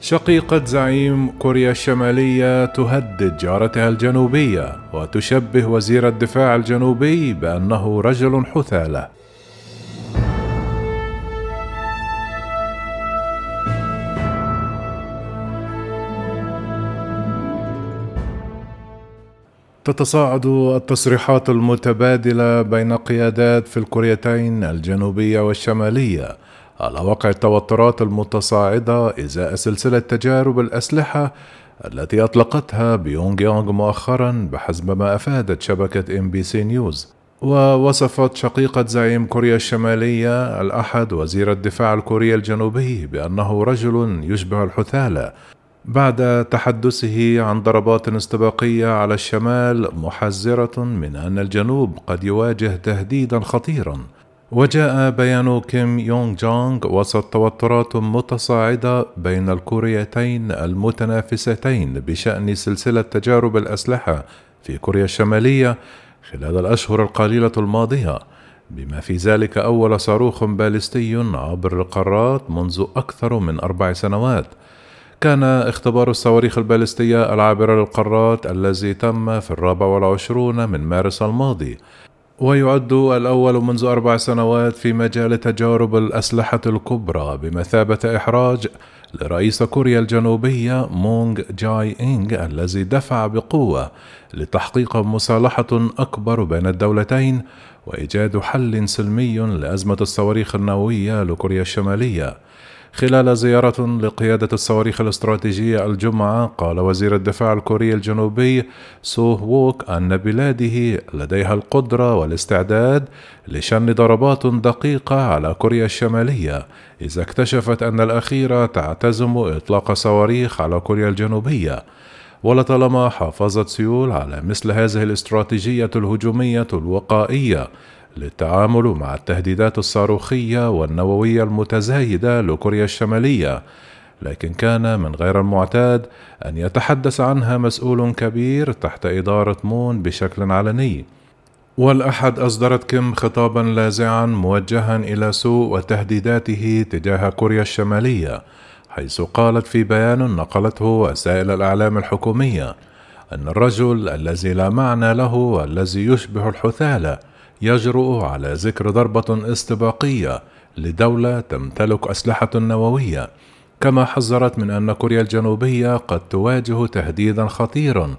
شقيقة زعيم كوريا الشمالية تهدد جارتها الجنوبية وتشبه وزير الدفاع الجنوبي بأنه رجل حثالة. تتصاعد التصريحات المتبادلة بين قيادات في الكوريتين الجنوبية والشمالية على وقع التوترات المتصاعدة إزاء سلسلة تجارب الأسلحة التي أطلقتها بيونغ يانغ مؤخرا بحسب ما أفادت شبكة إن بي سي نيوز. ووصفت شقيقة زعيم كوريا الشمالية الأحد وزير الدفاع الكوري الجنوبي بأنه رجل يشبه الحثالة بعد تحدثه عن ضربات استباقية على الشمال محذرة من أن الجنوب قد يواجه تهديدا خطيرا. وجاء بيان كيم يونغ جونغ وسط توترات متصاعدة بين الكوريتين المتنافستين بشأن سلسلة تجارب الأسلحة في كوريا الشمالية خلال الأشهر القليلة الماضية بما في ذلك أول صاروخ باليستي عبر القارات منذ أكثر من أربع سنوات. كان اختبار الصواريخ البالستية العابرة للقارات الذي تم في الرابع والعشرون من مارس الماضي ويعد الأول منذ أربع سنوات في مجال تجارب الأسلحة الكبرى بمثابة إحراج لرئيس كوريا الجنوبية مونغ جاي إنغ الذي دفع بقوة لتحقيق مصالحة أكبر بين الدولتين وإيجاد حل سلمي لأزمة الصواريخ النووية لكوريا الشمالية. خلال زيارة لقيادة الصواريخ الاستراتيجية الجمعة قال وزير الدفاع الكوري الجنوبي سو ووك أن بلاده لديها القدرة والاستعداد لشن ضربات دقيقة على كوريا الشمالية إذا اكتشفت أن الأخيرة تعتزم إطلاق صواريخ على كوريا الجنوبية. ولطالما حافظت سيول على مثل هذه الاستراتيجية الهجومية الوقائية للتعامل مع التهديدات الصاروخية والنووية المتزايدة لكوريا الشمالية، لكن كان من غير المعتاد أن يتحدث عنها مسؤول كبير تحت إدارة مون بشكل علني. والأحد أصدرت كيم خطابا لاذعا موجها إلى سوء وتهديداته تجاه كوريا الشمالية، حيث قالت في بيان نقلته وسائل الإعلام الحكومية أن الرجل الذي لا معنى له والذي يشبه الحثالة يجرؤ على ذكر ضربة استباقية لدولة تمتلك أسلحة نووية، كما حذرت من أن كوريا الجنوبية قد تواجه تهديدا خطيرا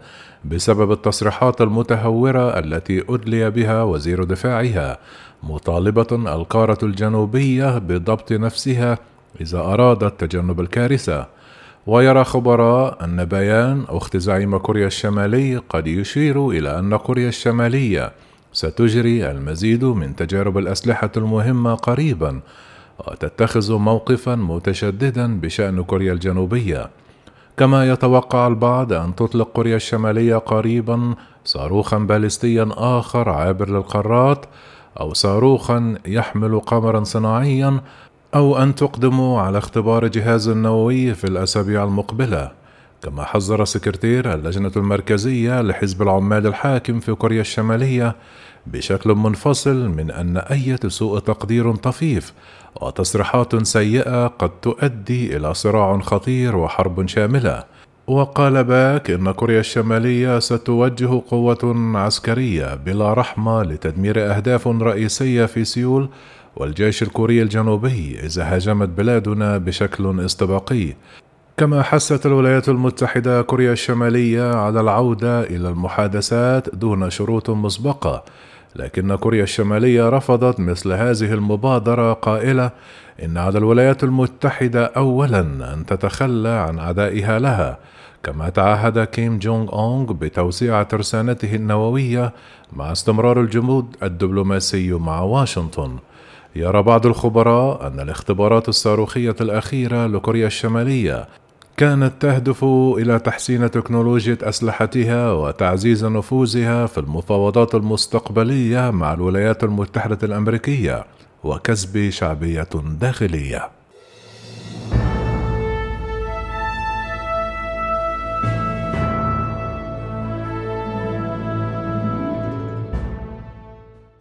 بسبب التصريحات المتهورة التي أدلي بها وزير دفاعها، مطالبة القارة الجنوبية بضبط نفسها إذا أرادت تجنب الكارثة. ويرى خبراء أن بيان أخت زعيم كوريا الشمالي قد يشير إلى أن كوريا الشمالية ستجري المزيد من تجارب الأسلحة المهمة قريبا وتتخذ موقفا متشددا بشأن كوريا الجنوبية. كما يتوقع البعض أن تطلق كوريا الشمالية قريبا صاروخا باليستيا آخر عابر للقارات أو صاروخا يحمل قمرا صناعيا أو أن تقدم على اختبار جهاز نووي في الأسابيع المقبلة. كما حذر سكرتير اللجنة المركزية لحزب العمال الحاكم في كوريا الشمالية بشكل منفصل من أن أي سوء تقدير طفيف وتصريحات سيئة قد تؤدي إلى صراع خطير وحرب شاملة. وقال باك إن كوريا الشمالية ستوجه قوة عسكرية بلا رحمة لتدمير أهداف رئيسية في سيول والجيش الكوري الجنوبي إذا هاجمت بلادنا بشكل استباقي. كما حثت الولايات المتحدة كوريا الشمالية على العودة إلى المحادثات دون شروط مسبقة لكن كوريا الشمالية رفضت مثل هذه المبادرة قائلة إن على الولايات المتحدة أولا أن تتخلى عن عدائها لها كما تعهد كيم جونغ أونغ بتوسيع ترسانته النووية مع استمرار الجمود الدبلوماسي مع واشنطن. يرى بعض الخبراء أن الاختبارات الصاروخية الأخيرة لكوريا الشمالية كانت تهدف إلى تحسين تكنولوجيا أسلحتها وتعزيز نفوذها في المفاوضات المستقبلية مع الولايات المتحدة الأمريكية وكسب شعبية داخلية.